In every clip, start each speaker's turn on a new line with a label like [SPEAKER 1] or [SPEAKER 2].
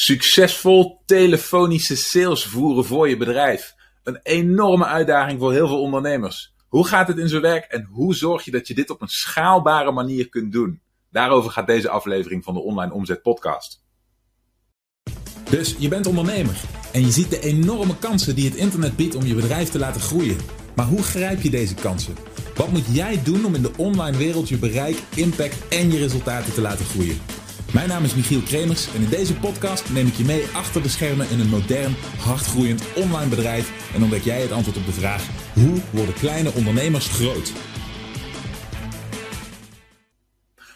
[SPEAKER 1] Succesvol telefonische sales voeren voor je bedrijf. Een enorme uitdaging voor heel veel ondernemers. Hoe gaat het in zijn werk en hoe zorg je dat je dit op een schaalbare manier kunt doen? Daarover gaat deze aflevering van de Online Omzet Podcast. Dus je bent ondernemer en je ziet de enorme kansen die het internet biedt om je bedrijf te laten groeien. Maar hoe grijp je deze kansen? Wat moet jij doen om in de online wereld je bereik, impact en je resultaten te laten groeien? Mijn naam is Michiel Kremers en in deze podcast neem ik je mee achter de schermen in een modern, hardgroeiend online bedrijf en ontdek jij het antwoord op de vraag: hoe worden kleine ondernemers groot?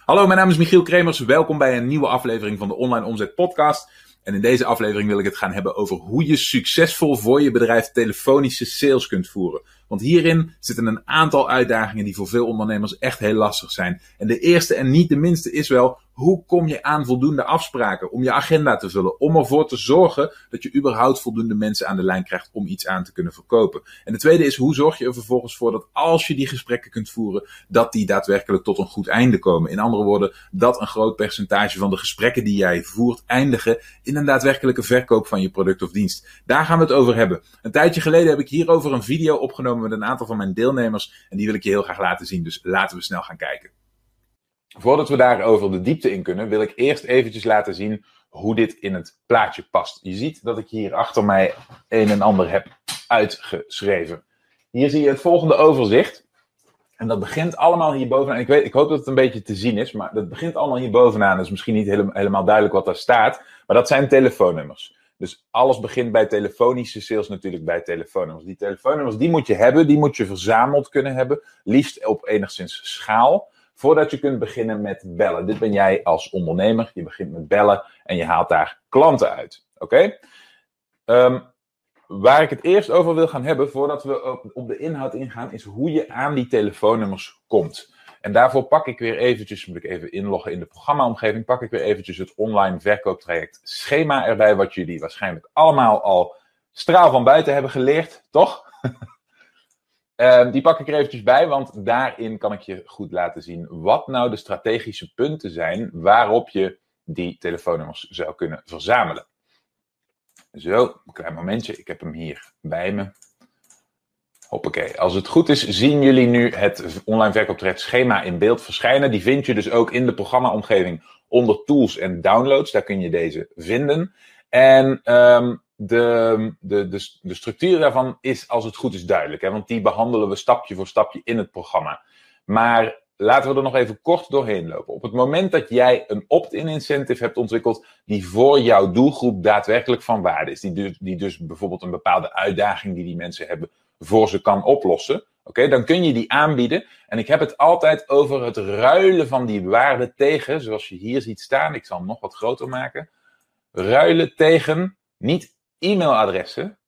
[SPEAKER 1] Hallo, mijn naam is Michiel Kremers. Welkom bij een nieuwe aflevering van de Online Omzet Podcast. En in deze aflevering wil ik het gaan hebben over hoe je succesvol voor je bedrijf telefonische sales kunt voeren. Want hierin zitten een aantal uitdagingen die voor veel ondernemers echt heel lastig zijn. En de eerste en niet de minste is wel hoe kom je aan voldoende afspraken om je agenda te vullen? Om ervoor te zorgen dat je überhaupt voldoende mensen aan de lijn krijgt om iets aan te kunnen verkopen. En de tweede is hoe zorg je er vervolgens voor dat als je die gesprekken kunt voeren, dat die daadwerkelijk tot een goed einde komen. In andere woorden, dat een groot percentage van de gesprekken die jij voert eindigen in een daadwerkelijke verkoop van je product of dienst. Daar gaan we het over hebben. Een tijdje geleden heb ik hierover een video opgenomen met een aantal van mijn deelnemers en die wil ik je heel graag laten zien. Dus laten we snel gaan kijken. Voordat we daarover de diepte in kunnen, wil ik eerst eventjes laten zien hoe dit in het plaatje past. Je ziet dat ik hier achter mij een en ander heb uitgeschreven. Hier zie je het volgende overzicht. En dat begint allemaal hier bovenaan. Ik, weet, ik hoop dat het een beetje te zien is, maar dat begint allemaal hier bovenaan. Is misschien niet helemaal duidelijk wat daar staat. Maar dat zijn telefoonnummers. Dus alles begint bij telefonische sales natuurlijk bij telefoonnummers. Die telefoonnummers die moet je hebben, die moet je verzameld kunnen hebben. Liefst op enigszins schaal voordat je kunt beginnen met bellen. Dit ben jij als ondernemer. Je begint met bellen en je haalt daar klanten uit. Oké? Ehm, waar ik het eerst over wil gaan hebben, voordat we op de inhoud ingaan, is hoe je aan die telefoonnummers komt. En daarvoor pak ik weer eventjes, moet ik even inloggen in de programmaomgeving, pak ik weer eventjes het online verkooptraject schema erbij, wat jullie waarschijnlijk allemaal al straal van buiten hebben geleerd, toch? Ehm, die pak ik er eventjes bij, want daarin kan ik je goed laten zien wat nou de strategische punten zijn waarop je die telefoonnummers zou kunnen verzamelen. Zo, een klein momentje. Ik heb hem hier bij me. Hoppakee. Als het goed is, zien jullie nu het online verkooptraject in beeld verschijnen. Die vind je dus ook in de programmaomgeving onder tools en downloads. Daar kun je deze vinden. En um, de, de, de, structuur daarvan is, als het goed is, duidelijk. Hè? Want die behandelen we stapje voor stapje in het programma. Maar laten we er nog even kort doorheen lopen. Op het moment dat jij een opt-in incentive hebt ontwikkeld die voor jouw doelgroep daadwerkelijk van waarde is, die dus, die dus bijvoorbeeld een bepaalde uitdaging die die mensen hebben voor ze kan oplossen, oké, dan kun je die aanbieden. En ik heb het altijd over het ruilen van die waarde tegen, zoals je hier ziet staan, ik zal hem nog wat groter maken, ruilen tegen niet e-mailadressen,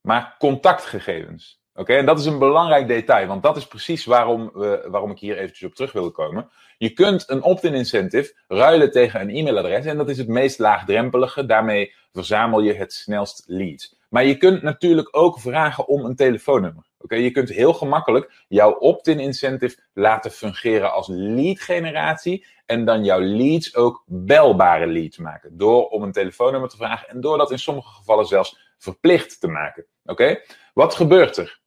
[SPEAKER 1] maar contactgegevens. Oké, en dat is een belangrijk detail, want dat is precies waarom, we, waarom ik hier eventjes op terug wil komen. Je kunt een opt-in incentive ruilen tegen een e-mailadres en dat is het meest laagdrempelige. Daarmee verzamel je het snelst leads. Maar je kunt natuurlijk ook vragen om een telefoonnummer. Oké, je kunt heel gemakkelijk jouw opt-in incentive laten fungeren als lead generatie en dan jouw leads ook belbare leads maken. Door om een telefoonnummer te vragen en door dat in sommige gevallen zelfs verplicht te maken. Oké, wat gebeurt er?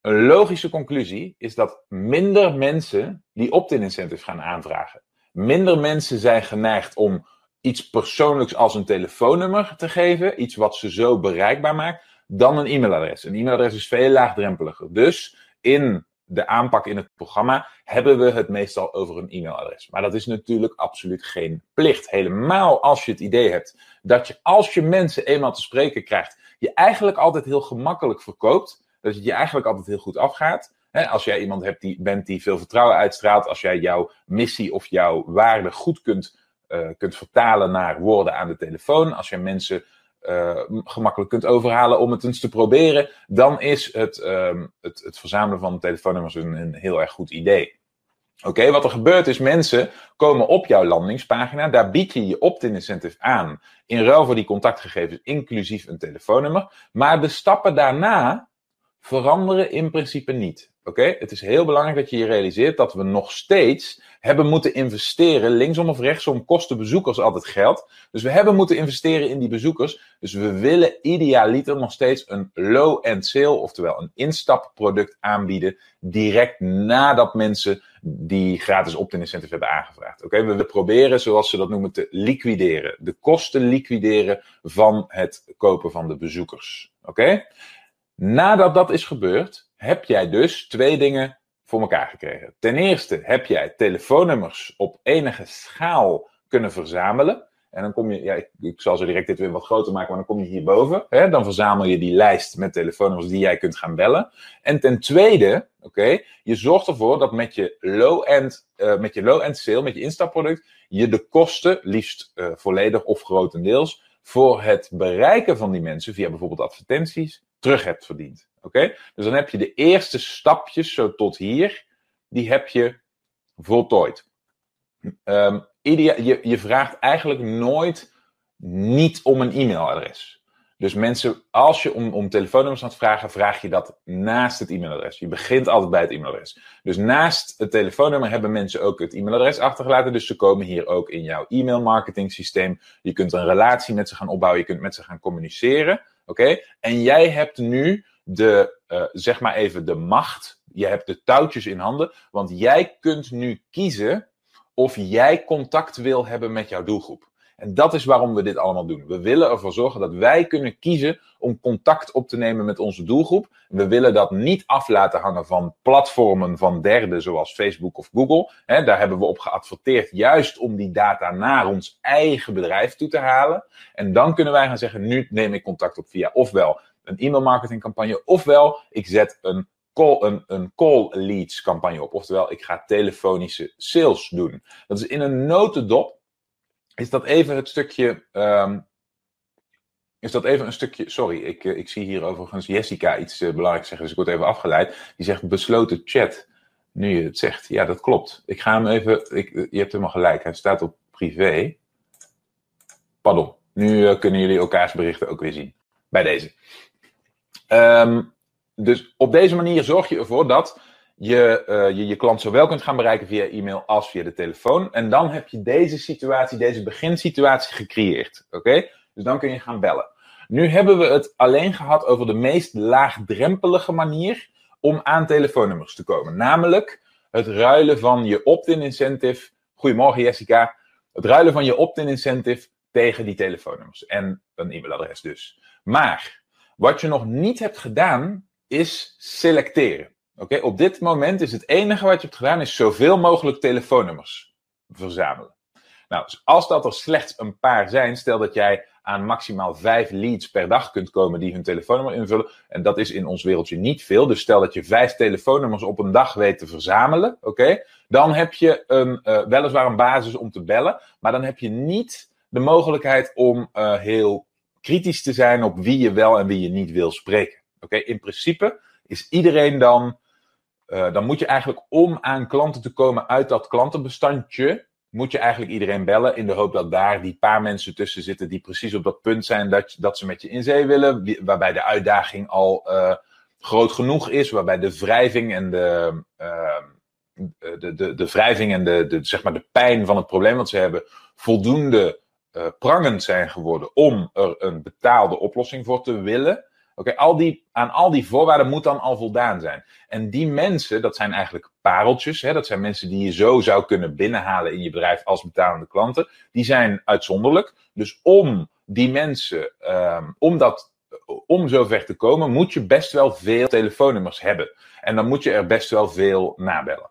[SPEAKER 1] Een logische conclusie is dat minder mensen die opt-in incentive gaan aanvragen. Minder mensen zijn geneigd om iets persoonlijks als een telefoonnummer te geven, iets wat ze zo bereikbaar maakt, dan een e-mailadres. Een e-mailadres is veel laagdrempeliger. Dus in de aanpak in het programma hebben we het meestal over een e-mailadres. Maar dat is natuurlijk absoluut geen plicht. Helemaal als je het idee hebt dat je als je mensen eenmaal te spreken krijgt, je eigenlijk altijd heel gemakkelijk verkoopt. Dat het je eigenlijk altijd heel goed afgaat. als jij iemand hebt die, bent die veel vertrouwen uitstraalt, als jij jouw missie of jouw waarde goed kunt, kunt vertalen naar woorden aan de telefoon, als jij mensen uh, gemakkelijk kunt overhalen om het eens te proberen, dan is het, um, het, het, verzamelen van telefoonnummers een, een heel erg goed idee. Oké, wat er gebeurt is, mensen komen op jouw landingspagina, daar bied je je opt-in incentive aan, in ruil voor die contactgegevens, inclusief een telefoonnummer, maar de stappen daarna veranderen in principe niet. Oké, het is heel belangrijk dat je je realiseert dat we nog steeds hebben moeten investeren. Linksom of rechtsom kosten bezoekers altijd geld. Dus we hebben moeten investeren in die bezoekers. Dus we willen idealiter nog steeds een low-end sale, oftewel een instapproduct aanbieden. Direct nadat mensen die gratis opt-in incentive hebben aangevraagd. Oké, we willen proberen, zoals ze dat noemen, te liquideren. De kosten liquideren van het kopen van de bezoekers. Oké? Nadat dat is gebeurd, heb jij dus twee dingen voor elkaar gekregen. Ten eerste heb jij telefoonnummers op enige schaal kunnen verzamelen. En dan kom je, ja, ik, ik, zal zo direct dit weer wat groter maken, maar dan kom je hierboven. Hè, dan verzamel je die lijst met telefoonnummers die jij kunt gaan bellen. En ten tweede, oké, je zorgt ervoor dat met je low-end, uh, met je low-end sale, met je instapproduct, je de kosten, liefst uh, volledig of grotendeels, voor het bereiken van die mensen via bijvoorbeeld advertenties, terug hebt verdiend. Oké? Dus dan heb je de eerste stapjes zo tot hier, die heb je voltooid. Um, je, je vraagt eigenlijk nooit niet om een e-mailadres. Dus mensen, als je om, om telefoonnummers het vragen, vraag je dat naast het e-mailadres. Je begint altijd bij het e-mailadres. Dus naast het telefoonnummer hebben mensen ook het e-mailadres achtergelaten. Dus ze komen hier ook in jouw e-mail marketing systeem. Je kunt een relatie met ze gaan opbouwen. Je kunt met ze gaan communiceren. Oké? En jij hebt nu de, uh, zeg maar even de macht. Je hebt de touwtjes in handen. Want jij kunt nu kiezen of jij contact wil hebben met jouw doelgroep. En dat is waarom we dit allemaal doen. We willen ervoor zorgen dat wij kunnen kiezen om contact op te nemen met onze doelgroep. We willen dat niet af laten hangen van platformen van derden zoals Facebook of Google. daar hebben we op geadverteerd, juist om die data naar ons eigen bedrijf toe te halen. En dan kunnen wij gaan zeggen, nu neem ik contact op via ofwel een e-mail marketingcampagne, ofwel ik zet een call, een, een call leads campagne op. Oftewel, ik ga telefonische sales doen. Dat is in een notendop. Is dat even het stukje. Um, is dat even een stukje. Sorry, ik, eh, ik zie hier overigens Jessica iets uh, belangrijks zeggen, dus ik word even afgeleid. Die zegt besloten chat. Nu je het zegt. Ja, dat klopt. Ik ga hem even. Ik, je hebt helemaal gelijk. Hij staat op privé. Pardon. Nu kunnen jullie elkaars berichten ook weer zien. Bij deze. Um, dus op deze manier zorg je ervoor dat je, uh, je je klant zowel kunt gaan bereiken via e-mail als via de telefoon. En dan heb je deze situatie, deze beginsituatie gecreëerd. Oké? Dus dan kun je gaan bellen. Nu hebben we het alleen gehad over de meest laagdrempelige manier om aan telefoonnummers te komen. Namelijk het ruilen van je opt-in incentive. Goedemorgen Jessica. Het ruilen van je opt-in incentive tegen die telefoonnummers. En een e-mailadres dus. Maar wat je nog niet hebt gedaan, is selecteren. Oké, Op dit moment is het enige wat je hebt gedaan, is zoveel mogelijk telefoonnummers verzamelen. Nou, dus als dat er slechts een paar zijn, stel dat jij aan maximaal vijf leads per dag kunt komen die hun telefoonnummer invullen. En dat is in ons wereldje niet veel. Dus stel dat je vijf telefoonnummers op een dag weet te verzamelen. Oké, Dan heb je een, uh, weliswaar een basis om te bellen. Maar dan heb je niet de mogelijkheid om uh, heel kritisch te zijn op wie je wel en wie je niet wil spreken. Oké, in principe is iedereen dan. Uh, dan moet je eigenlijk om aan klanten te komen uit dat klantenbestandje. Moet je eigenlijk iedereen bellen in de hoop dat daar die paar mensen tussen zitten die precies op dat punt zijn dat, dat ze met je in zee willen. Waarbij de uitdaging al uh, groot genoeg is. Waarbij de wrijving en de, uh, de, de, de wrijving en de, de, zeg maar de pijn van het probleem wat ze hebben voldoende prangend zijn geworden om er een betaalde oplossing voor te willen. Oké, al die, aan al die voorwaarden moet dan al voldaan zijn. En die mensen, dat zijn eigenlijk pareltjes, hè, dat zijn mensen die je zo zou kunnen binnenhalen in je bedrijf als betalende klanten, die zijn uitzonderlijk. Dus om die mensen, um, om, dat, om zover te komen, moet je best wel veel telefoonnummers hebben. En dan moet je er best wel veel nabellen.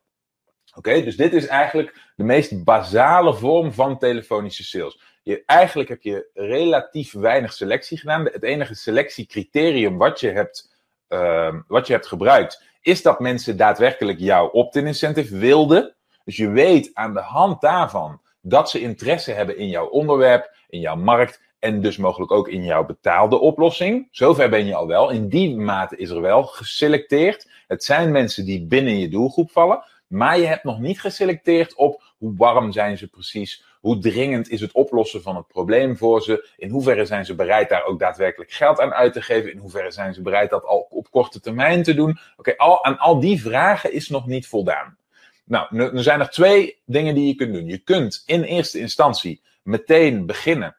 [SPEAKER 1] Oké, dus dit is eigenlijk de meest basale vorm van telefonische sales. Je, eigenlijk heb je relatief weinig selectie gedaan. Het enige selectiecriterium wat je hebt, uh, wat je hebt gebruikt, is dat mensen daadwerkelijk jouw opt-in incentive wilden. Dus je weet aan de hand daarvan dat ze interesse hebben in jouw onderwerp, in jouw markt en dus mogelijk ook in jouw betaalde oplossing. Zover ben je al wel. In die mate is er wel geselecteerd. Het zijn mensen die binnen je doelgroep vallen. Maar je hebt nog niet geselecteerd op hoe warm zijn ze precies, Hoe dringend is het oplossen van het probleem voor ze? In hoeverre zijn ze bereid daar ook daadwerkelijk geld aan uit te geven? In hoeverre zijn ze bereid dat al op korte termijn te doen? Oké, al, aan al die vragen is nog niet voldaan. Nou, er zijn er twee dingen die je kunt doen. Je kunt in eerste instantie meteen beginnen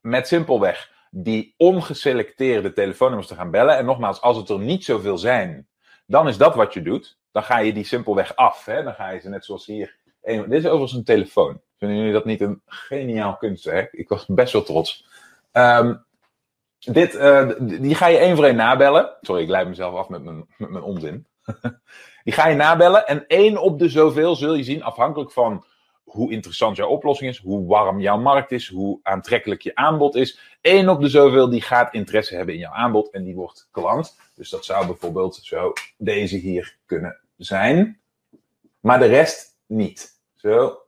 [SPEAKER 1] met simpelweg die ongeselecteerde telefoonnummers te gaan bellen. En nogmaals, als het er niet zoveel zijn, dan is dat wat je doet. Dan ga je die simpelweg af. Hè? Dan ga je ze net zoals hier. dit is overigens een telefoon. Vinden jullie dat niet een geniaal kunstwerk? Ik was best wel trots. Ehm, dit, uh, die ga je één voor één nabellen. Sorry, ik leid mezelf af met mijn, met mijn onzin. die ga je nabellen en één op de zoveel zul je zien, afhankelijk van hoe interessant jouw oplossing is, hoe warm jouw markt is, hoe aantrekkelijk je aanbod is. Eén op de zoveel die gaat interesse hebben in jouw aanbod en die wordt klant. Dus dat zou bijvoorbeeld zo deze hier kunnen zijn. Maar de rest niet. Zo.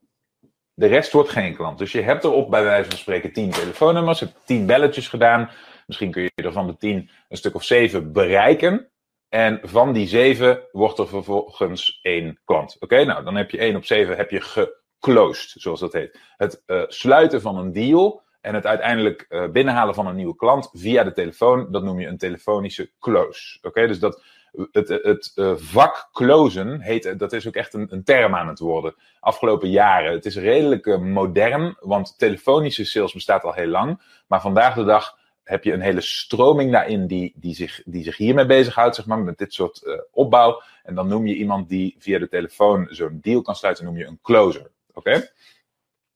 [SPEAKER 1] De rest wordt geen klant. Dus je hebt erop bij wijze van spreken 10 telefoonnummers, hebt 10 belletjes gedaan. Misschien kun je er van de 10 een stuk of 7 bereiken. En van die 7 wordt er vervolgens één klant. Oké, nou dan heb je 1 op 7 heb je geclosed, zoals dat heet. Het uh, sluiten van een deal en het uiteindelijk uh, binnenhalen van een nieuwe klant via de telefoon, dat noem je een telefonische close. Oké, dus dat, het, het uh, vak closen heet, dat is ook echt een, een, term aan het worden. Afgelopen jaren. Het is redelijk uh, modern, want telefonische sales bestaat al heel lang. Maar vandaag de dag heb je een hele stroming daarin die, die, zich, die zich hiermee bezighoudt, zeg maar, met dit soort opbouw. En dan noem je iemand die via de telefoon zo'n deal kan sluiten, noem je een closer. Oké? Okay?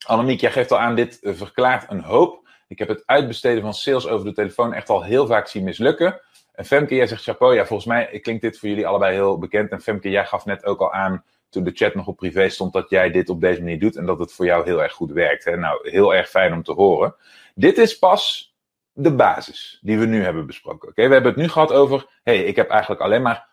[SPEAKER 1] Annemiek, jij geeft al aan, dit verklaart een hoop. Ik heb het uitbesteden van sales over de telefoon echt al heel vaak zien mislukken. En Femke, jij zegt chapeau. Ja, volgens mij klinkt dit voor jullie allebei heel bekend. En Femke, jij gaf net ook al aan, toen de chat nog op privé stond, dat jij dit op deze manier doet. En dat het voor jou heel erg goed werkt. Hè? Nou, heel erg fijn om te horen. Dit is pas de basis die we nu hebben besproken. Oké, we hebben het nu gehad over, hey, ik heb eigenlijk alleen maar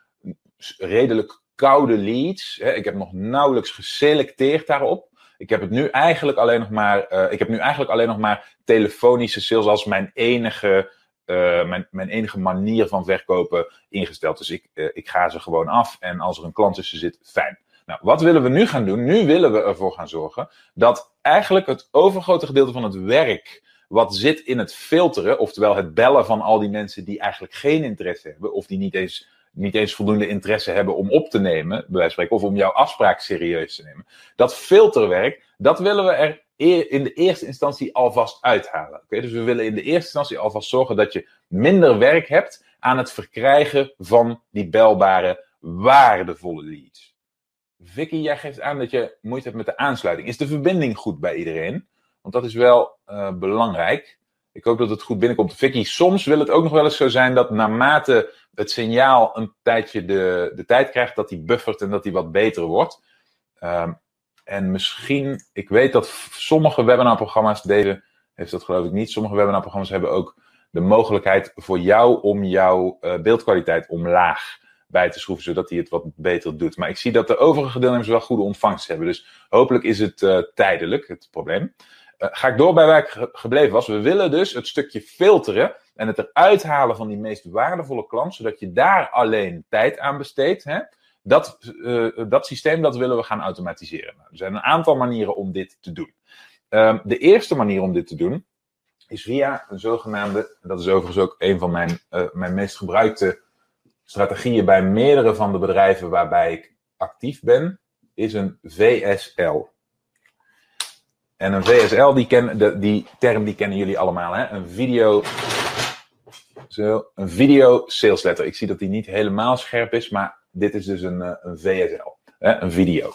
[SPEAKER 1] redelijk koude leads. Hè? Ik heb nog nauwelijks geselecteerd daarop. Ik heb het nu eigenlijk alleen nog maar, uh, ik heb nu eigenlijk alleen nog maar telefonische sales als mijn enige uh, mijn, mijn enige manier van verkopen ingesteld. Dus ik, uh, ik ga ze gewoon af en als er een klant tussen zit, fijn. Nou, wat willen we nu gaan doen? Nu willen we ervoor gaan zorgen dat eigenlijk het overgrote gedeelte van het werk wat zit in het filteren, oftewel het bellen van al die mensen die eigenlijk geen interesse hebben, of die niet eens, niet eens voldoende interesse hebben om op te nemen, bij wijze van spreken, of om jouw afspraak serieus te nemen. Dat filterwerk, dat willen we er in de eerste instantie alvast uithalen. Okay? Dus we willen in de eerste instantie alvast zorgen dat je minder werk hebt aan het verkrijgen van die belbare, waardevolle leads. Vicky, jij geeft aan dat je moeite hebt met de aansluiting. Is de verbinding goed bij iedereen? Want dat is wel uh, belangrijk. Ik hoop dat het goed binnenkomt. Vicky, soms wil het ook nog wel eens zo zijn dat naarmate het signaal een tijdje de, de tijd krijgt, dat die buffert en dat die wat beter wordt. Um, en misschien, ik weet dat sommige webinarprogramma's, deze heeft dat geloof ik niet, sommige webinarprogramma's hebben ook de mogelijkheid voor jou om jouw uh, beeldkwaliteit omlaag bij te schroeven, zodat hij het wat beter doet. Maar ik zie dat de overige deelnemers wel goede ontvangst hebben. Dus hopelijk is het uh, tijdelijk, het probleem. Uh, ga ik door bij waar ik gebleven was. We willen dus het stukje filteren en het eruit halen van die meest waardevolle klant, zodat je daar alleen tijd aan besteedt. Hè? Dat, uh, dat systeem dat willen we gaan automatiseren. Nou, er zijn een aantal manieren om dit te doen. Um, de eerste manier om dit te doen is via een zogenaamde, dat is overigens ook een van mijn, uh, mijn meest gebruikte strategieën bij meerdere van de bedrijven waarbij ik actief ben, is een VSL. En een VSL, die, ken, de, die term die kennen jullie allemaal, hè? een video zo, een video sales letter. Ik zie dat die niet helemaal scherp is, maar dit is dus een, eh, een VSL, hè, een video.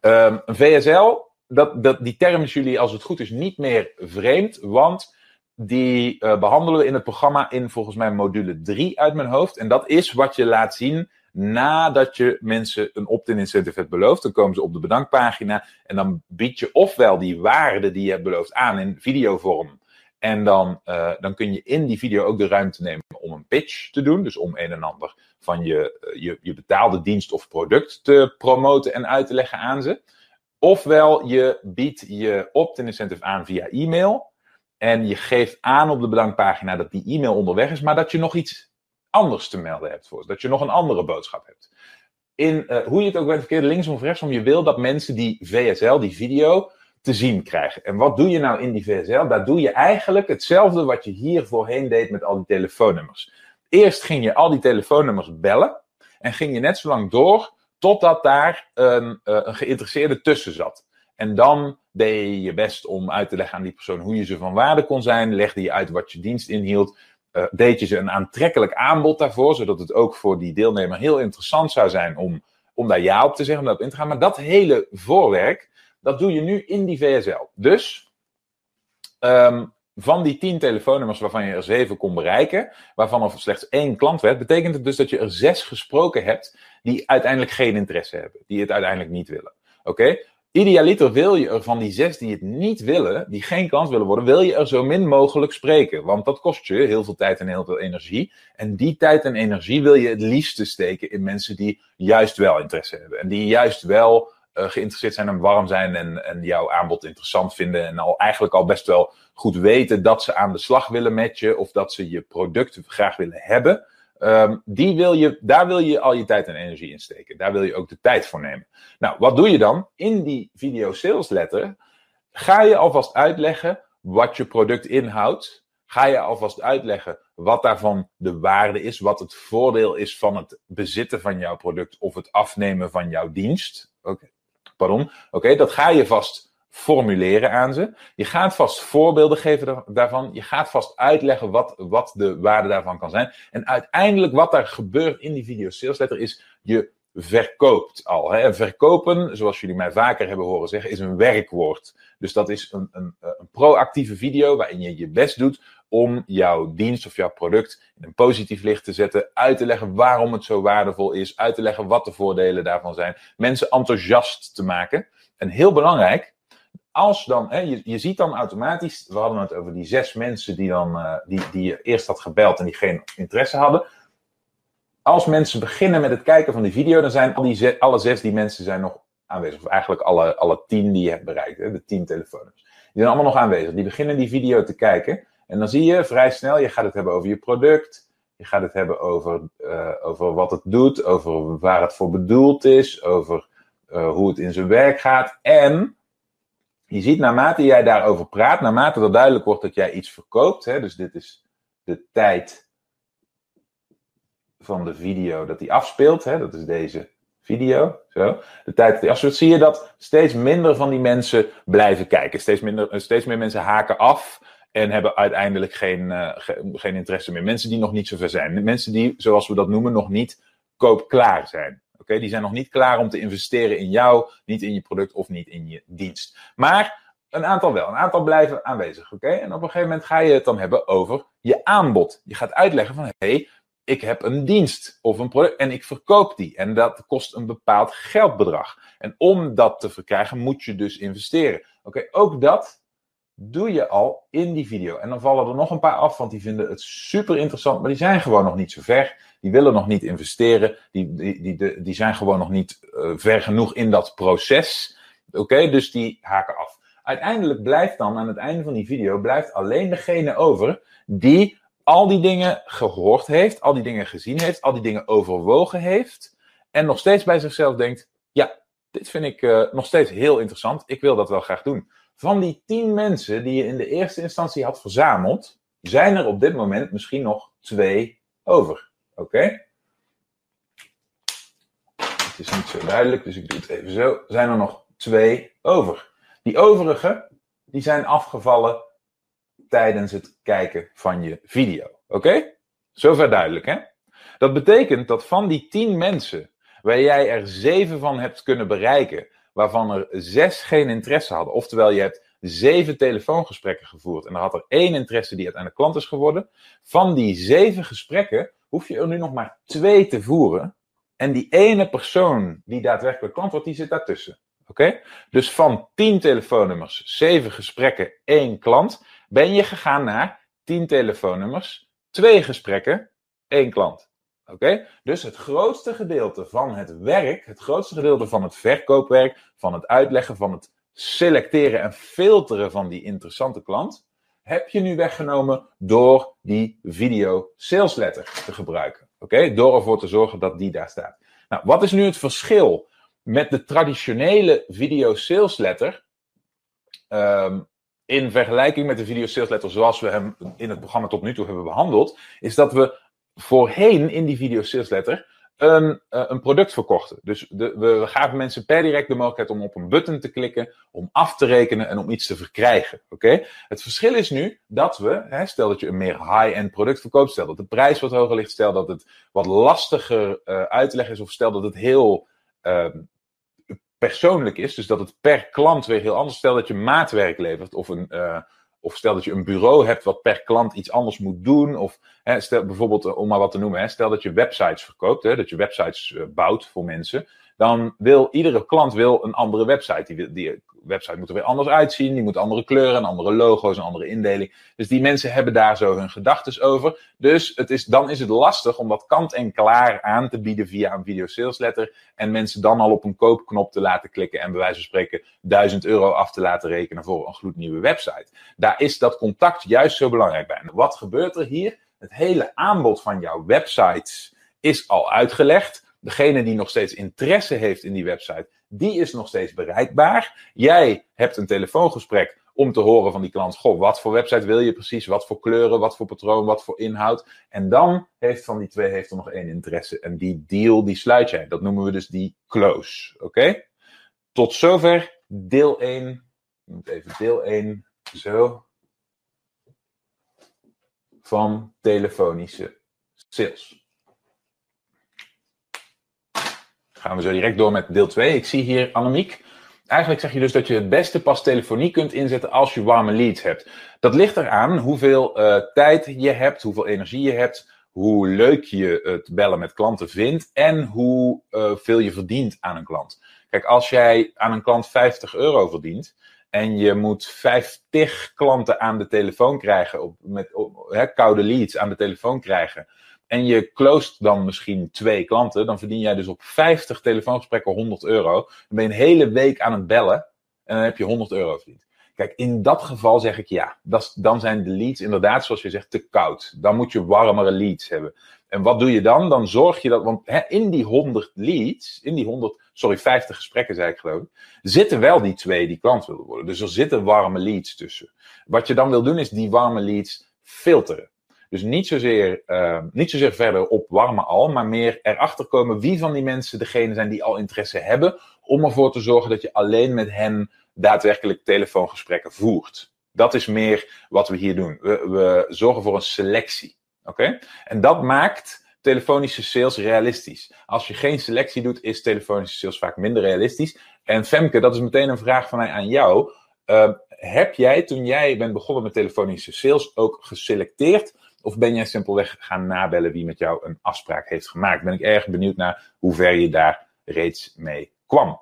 [SPEAKER 1] Um, een VSL, dat, dat, die term is jullie als het goed is niet meer vreemd, want die uh, behandelen we in het programma in volgens mij module 3 uit mijn hoofd. En dat is wat je laat zien nadat je mensen een opt-in incentive hebt beloofd. Dan komen ze op de bedankpagina en dan bied je ofwel die waarde die je hebt beloofd aan in videovorm. En dan, uh, dan kun je in die video ook de ruimte nemen om een pitch te doen. Dus om een en ander van je, eh, je, je betaalde dienst of product te promoten en uit te leggen aan ze. Ofwel je biedt je opt-in incentive aan via e-mail. En je geeft aan op de bedankpagina dat die e-mail onderweg is, maar dat je nog iets anders te melden hebt voor Dat je nog een andere boodschap hebt. In uh, hoe je het ook bent verkeerd, linksom of rechtsom, je wil dat mensen die VSL, die video, te zien krijgen. En wat doe je nou in die VSL? Daar doe je eigenlijk hetzelfde wat je hier voorheen deed met al die telefoonnummers. Eerst ging je al die telefoonnummers bellen en ging je net zo lang door totdat daar een, eh, een geïnteresseerde tussen zat. En dan deed je je best om uit te leggen aan die persoon hoe je ze van waarde kon zijn, legde je uit wat je dienst inhield, uh, deed je ze een aantrekkelijk aanbod daarvoor, zodat het ook voor die deelnemer heel interessant zou zijn om, om daar ja op te zeggen, om daarop in te gaan. Maar dat hele voorwerk, dat doe je nu in die VSL. Dus um, van die tien telefoonnummers waarvan je er zeven kon bereiken, waarvan er slechts één klant werd, betekent het dus dat je er zes gesproken hebt die uiteindelijk geen interesse hebben, die het uiteindelijk niet willen. Oké? Idealiter wil je er van die zes die het niet willen, die geen klant willen worden, wil je er zo min mogelijk spreken. Want dat kost je heel veel tijd en heel veel energie. En die tijd en energie wil je het liefste steken in mensen die juist wel interesse hebben. En die juist wel geïnteresseerd zijn en warm zijn en, en jouw aanbod interessant vinden. En al eigenlijk al best wel goed weten dat ze aan de slag willen met je of dat ze je product graag willen hebben. Um, die wil je, daar wil je al je tijd en energie in steken. Daar wil je ook de tijd voor nemen. Nou, wat doe je dan? In die video sales letter ga je alvast uitleggen wat je product inhoudt. Ga je alvast uitleggen wat daarvan de waarde is, wat het voordeel is van het bezitten van jouw product of het afnemen van jouw dienst. Oké, pardon. Oké, dat ga je vast formuleren aan ze. Je gaat vast voorbeelden geven daarvan. Je gaat vast uitleggen wat, wat de waarde daarvan kan zijn. En uiteindelijk wat er gebeurt in die video sales letter is, je verkoopt al. Hè. En verkopen, zoals jullie mij vaker hebben horen zeggen, is een werkwoord. Dus dat is een, een, een proactieve video waarin je je best doet om jouw dienst of jouw product in een positief licht te zetten, uit te leggen waarom het zo waardevol is, uit te leggen wat de voordelen daarvan zijn, mensen enthousiast te maken. En heel belangrijk, als dan, hè, je, je ziet dan automatisch, we hadden het over die zes mensen die, dan, uh, die, die je eerst had gebeld en die geen interesse hadden. Als mensen beginnen met het kijken van die video, dan zijn al die alle zes die mensen zijn nog aanwezig. Of eigenlijk alle, alle tien die je hebt bereikt, hè, de tien telefoons. Die zijn allemaal nog aanwezig. Die beginnen die video te kijken. En dan zie je vrij snel, je gaat het hebben over je product. Je gaat het hebben over, uh, over wat het doet, over waar het voor bedoeld is, over uh, hoe het in zijn werk gaat. En je ziet naarmate jij daarover praat, naarmate er duidelijk wordt dat jij iets verkoopt, hè, dus dit is de tijd van de video dat die afspeelt, hè, dat is deze video, zo. De tijd dat die afspeelt, zie je dat steeds minder van die mensen blijven kijken. Steeds, minder, steeds meer mensen haken af en hebben uiteindelijk geen, uh, geen interesse meer. Mensen die nog niet zover zijn. Mensen die, zoals we dat noemen, nog niet koopklaar zijn. Oké, die zijn nog niet klaar om te investeren in jou, niet in je product of niet in je dienst. Maar een aantal wel. Een aantal blijven aanwezig. Oké, en op een gegeven moment ga je het dan hebben over je aanbod. Je gaat uitleggen van hé, hey, ik heb een dienst of een product en ik verkoop die. En dat kost een bepaald geldbedrag. En om dat te verkrijgen moet je dus investeren. Oké, ook dat doe je al in die video. En dan vallen er nog een paar af, want die vinden het super interessant, maar die zijn gewoon nog niet zo ver. Die willen nog niet investeren. Die, die, die, die zijn gewoon nog niet uh, ver genoeg in dat proces. Oké, dus die haken af. Uiteindelijk blijft dan aan het einde van die video blijft alleen degene over die al die dingen gehoord heeft, al die dingen gezien heeft, al die dingen overwogen heeft en nog steeds bij zichzelf denkt: ja, dit vind ik uh, nog steeds heel interessant. Ik wil dat wel graag doen. Van die tien mensen die je in de eerste instantie had verzameld, zijn er op dit moment misschien nog twee over. Oké? Het is niet zo duidelijk, dus ik doe het even zo. Zijn er nog twee over. Die overige, die zijn afgevallen tijdens het kijken van je video. Oké? Zover duidelijk, hè? Dat betekent dat van die tien mensen, waar jij er zeven van hebt kunnen bereiken, waarvan er zes geen interesse hadden, oftewel je hebt zeven telefoongesprekken gevoerd en er had er één interesse die uiteindelijk klant is geworden, van die zeven gesprekken hoef je er nu nog maar twee te voeren. En die ene persoon die daadwerkelijk klant wordt, die zit daartussen. Oké? Dus van 10 telefoonnummers, 7 gesprekken, 1 klant, ben je gegaan naar 10 telefoonnummers, 2 gesprekken, 1 klant. Oké? Dus het grootste gedeelte van het werk, het grootste gedeelte van het verkoopwerk, van het uitleggen, van het selecteren en filteren van die interessante klant, heb je nu weggenomen door die video sales letter te gebruiken. Oké, door ervoor te zorgen dat die daar staat. Nou, wat is nu het verschil met de traditionele video sales letter ehm, in vergelijking met de video sales letter zoals we hem in het programma tot nu toe hebben behandeld, is dat we voorheen in die video sales letter een, uh, een product verkochten. Dus de, we gaven mensen per direct de mogelijkheid om op een button te klikken, om af te rekenen en om iets te verkrijgen. Oké? Het verschil is nu dat we, hè, stel dat je een meer high-end product verkoopt, stel dat de prijs wat hoger ligt, stel dat het wat lastiger uh, uit te leggen is, of stel dat het heel uh, persoonlijk is, dus dat het per klant weer heel anders. Stel dat je maatwerk levert of een of stel dat je een bureau hebt wat per klant iets anders moet doen. Of hè, stel bijvoorbeeld, eh, om maar wat te noemen, hè, stel dat je websites verkoopt, hè, dat je websites uh, bouwt voor mensen. Dan wil iedere klant wil een andere website. Die, die website moet er weer anders uitzien. Die moet andere kleuren, andere logo's, een andere indeling. Dus die mensen hebben daar zo hun gedachten over. Dus het is, dan is het lastig om dat kant en klaar aan te bieden via een video sales letter. En mensen dan al op een koopknop te laten klikken en bij wijze van spreken 1000 euro af te laten rekenen voor een gloednieuwe website. Daar is dat contact juist zo belangrijk bij. En wat gebeurt er hier? Het hele aanbod van jouw websites is al uitgelegd. Degene die nog steeds interesse heeft in die website, die is nog steeds bereikbaar. Jij hebt een telefoongesprek om te horen van die klant, goh, wat voor website wil je precies, wat voor kleuren, wat voor patroon, wat voor inhoud. En dan heeft van die twee heeft er nog één interesse. En die deal, die sluit jij. Dat noemen we dus die close. Oké? Tot zover deel 1. Ik moet even deel 1. Zo. Van telefonische sales. Gaan we zo direct door met deel 2. Ik zie hier Annemiek. Eigenlijk zeg je dus dat je het beste pas telefonie kunt inzetten als je warme leads hebt. Dat ligt eraan hoeveel uh, tijd je hebt, hoeveel energie je hebt, hoe leuk je het bellen met klanten vindt en hoe uh, veel je verdient aan een klant. Kijk, als jij aan een klant 50 euro verdient en je moet 50 klanten aan de telefoon krijgen, op, met koude leads aan de telefoon krijgen en je closed dan misschien twee klanten, dan verdien jij dus op 50 telefoongesprekken 100 euro. Dan ben je een hele week aan het bellen en dan heb je 100 euro verdiend. Kijk, in dat geval zeg ik ja. Dan zijn de leads inderdaad, zoals je zegt, te koud. Dan moet je warmere leads hebben. En wat doe je dan? Dan zorg je dat, want hè, in die 100 leads, in die 100, sorry, 50 gesprekken zei ik geloof zitten wel die twee die klant willen worden. Dus er zitten warme leads tussen. Wat je dan wil doen is die warme leads filteren. Dus niet zozeer, uh, niet zozeer verder op warme al, maar meer erachter komen wie van die mensen degene zijn die al interesse hebben. Om ervoor te zorgen dat je alleen met hen daadwerkelijk telefoongesprekken voert. Dat is meer wat we hier doen. We, we zorgen voor een selectie. Oké? En dat maakt telefonische sales realistisch. Als je geen selectie doet, is telefonische sales vaak minder realistisch. En Femke, dat is meteen een vraag van mij aan jou. Uh, heb jij, toen jij bent begonnen met telefonische sales, ook geselecteerd of ben jij simpelweg gaan nabellen wie met jou een afspraak heeft gemaakt? Ben ik erg benieuwd naar hoe ver je daar reeds mee kwam.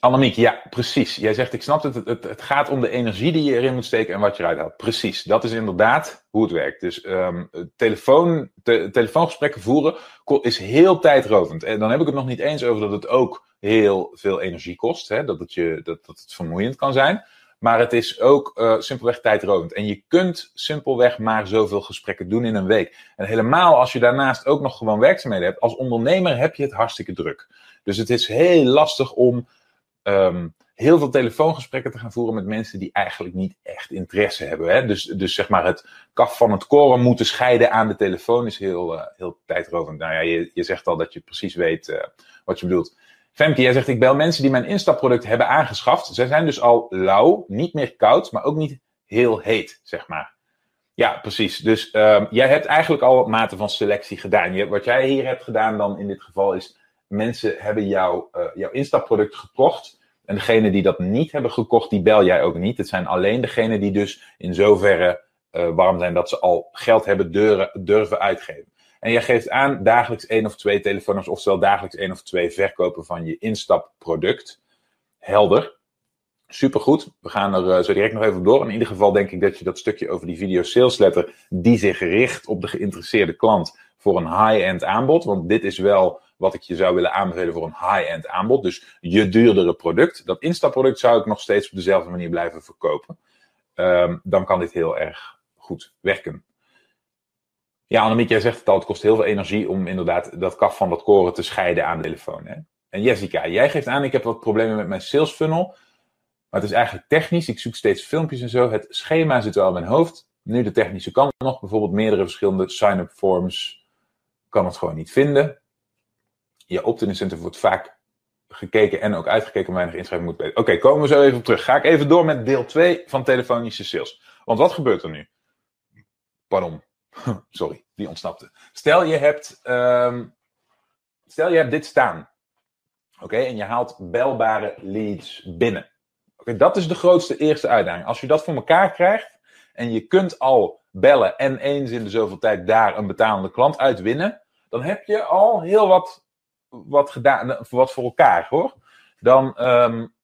[SPEAKER 1] Annemiek, ja, precies. Jij zegt, ik snap het, het, het, gaat om de energie die je erin moet steken en wat je eruit haalt. Precies, dat is inderdaad hoe het werkt. Dus um, telefoon, te, telefoongesprekken voeren is heel tijdrovend. En dan heb ik het nog niet eens over dat het ook heel veel energie kost. Hè? Dat, je, dat, dat het vermoeiend kan zijn. Maar het is ook uh, simpelweg tijdrovend. En je kunt simpelweg maar zoveel gesprekken doen in een week. En helemaal als je daarnaast ook nog gewoon werkzaamheden hebt. Als ondernemer heb je het hartstikke druk. Dus het is heel lastig om um, heel veel telefoongesprekken te gaan voeren met mensen die eigenlijk niet echt interesse hebben. Hè? Dus, dus zeg maar het kaf van het koren moeten scheiden aan de telefoon is heel, uh, heel tijdrovend. Nou ja, je, je zegt al dat je precies weet uh, wat je bedoelt. Femke, jij zegt, ik bel mensen die mijn instapproduct hebben aangeschaft. Zij zijn dus al lauw, niet meer koud, maar ook niet heel heet, zeg maar. Ja, precies. Dus uh, jij hebt eigenlijk al mate van selectie gedaan. Je, wat jij hier hebt gedaan dan in dit geval is, mensen hebben jou, uh, jouw instapproduct gekocht. En degene die dat niet hebben gekocht, die bel jij ook niet. Het zijn alleen degenen die dus in zoverre uh, warm zijn dat ze al geld hebben durven uitgeven. En je geeft aan dagelijks één of twee telefoonnummers, oftewel dagelijks één of twee verkopen van je instapproduct. Helder. Supergoed. We gaan er uh, zo direct nog even door. In ieder geval denk ik dat je dat stukje over die video sales letter, die zich richt op de geïnteresseerde klant voor een high-end aanbod. Want dit is wel wat ik je zou willen aanbevelen voor een high-end aanbod. Dus je duurdere product. Dat instapproduct zou ik nog steeds op dezelfde manier blijven verkopen. Um, dan kan dit heel erg goed werken. Ja, Annemiek, jij zegt het al, het kost heel veel energie om inderdaad dat kaf van dat koren te scheiden aan de telefoon. Hè? En Jessica, jij geeft aan, ik heb wat problemen met mijn sales funnel. Maar het is eigenlijk technisch. Ik zoek steeds filmpjes en zo. Het schema zit wel in mijn hoofd. Nu de technische kant nog. Bijvoorbeeld meerdere verschillende sign-up forms. Kan het gewoon niet vinden. Je opt-in incentive wordt vaak gekeken en ook uitgekeken. Weinig inschrijving moet beter. Oké, komen we zo even op terug. Ga ik even door met deel 2 van telefonische sales. Want wat gebeurt er nu? Pardon. Sorry, die ontsnapte. Stel je hebt, um, stel je hebt dit staan. Oké, en je haalt belbare leads binnen. Oké, dat is de grootste eerste uitdaging. Als je dat voor elkaar krijgt en je kunt al bellen en eens in de zoveel tijd daar een betalende klant uitwinnen, dan heb je al heel wat, wat gedaan, wat voor elkaar hoor. Dan, um,